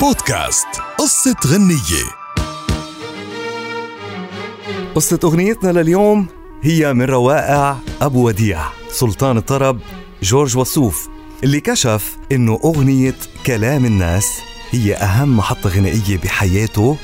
بودكاست. قصة غنية. قصة أغنيتنا لليوم هي من روائع أبو وديع سلطان الطرب جورج وسوف اللي كشف إنه أغنية كلام الناس هي أهم محطة غنائية بحياته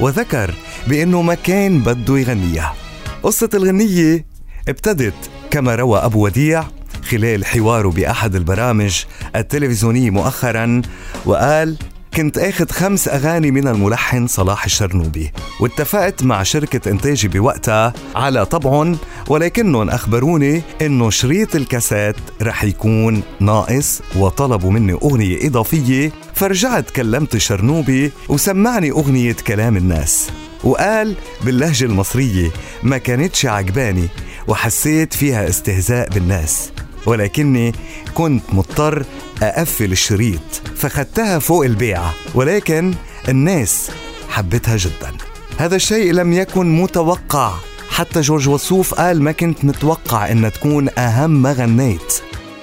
وذكر بأنه ما كان بده يغنيها. قصة الغنية ابتدت كما روى أبو وديع خلال حواره بأحد البرامج التلفزيونية مؤخرا وقال كنت آخذ خمس أغاني من الملحن صلاح الشرنوبي واتفقت مع شركة إنتاجي بوقتها على طبعهم ولكنهم أخبروني إنه شريط الكاسات رح يكون ناقص وطلبوا مني أغنية إضافية فرجعت كلمت الشرنوبي وسمعني أغنية كلام الناس. وقال باللهجة المصرية ما كانتش عجباني وحسيت فيها استهزاء بالناس ولكني كنت مضطر أقفل الشريط فخدتها فوق البيعة ولكن الناس حبتها جدا. هذا الشيء لم يكن متوقع. حتى جورج وسوف قال ما كنت متوقع إنها تكون أهم ما غنيت.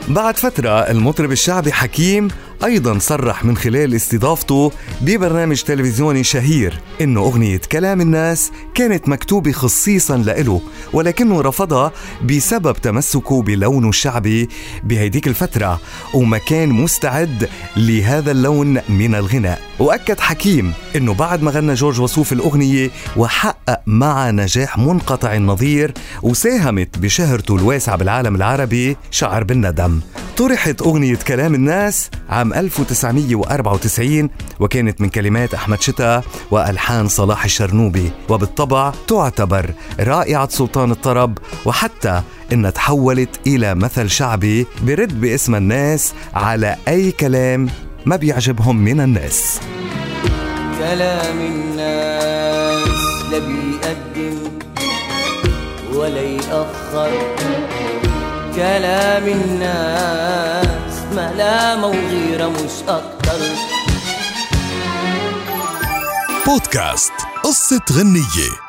بعد فترة المطرب الشعبي حكيم أيضا صرح من خلال استضافته ببرنامج تلفزيوني شهير إنه أغنية كلام الناس كانت مكتوبة خصيصا لإله ولكنه رفضها بسبب تمسكه بلونه الشعبي بهيديك الفترة وما كان مستعد لهذا اللون من الغناء. وأكد حكيم إنه بعد ما غنى جورج وسوف الأغنية وحقق مع نجاح منقطع النظير وساهمت بشهرته الواسعة بالعالم العربي شعر بالندم. طرحت أغنية كلام الناس عام 1994 وكانت من كلمات أحمد شتا وألحان صلاح الشرنوبي وبالطبع تعتبر رائعة سلطان الطرب وحتى إنها تحولت إلى مثل شعبي برد باسم الناس على أي كلام ما بيعجبهم من الناس. كلام الناس لا بيقدم ولا يأخر. كلام الناس ملامة وغيرة مش أكتر بودكاست قصة غنية.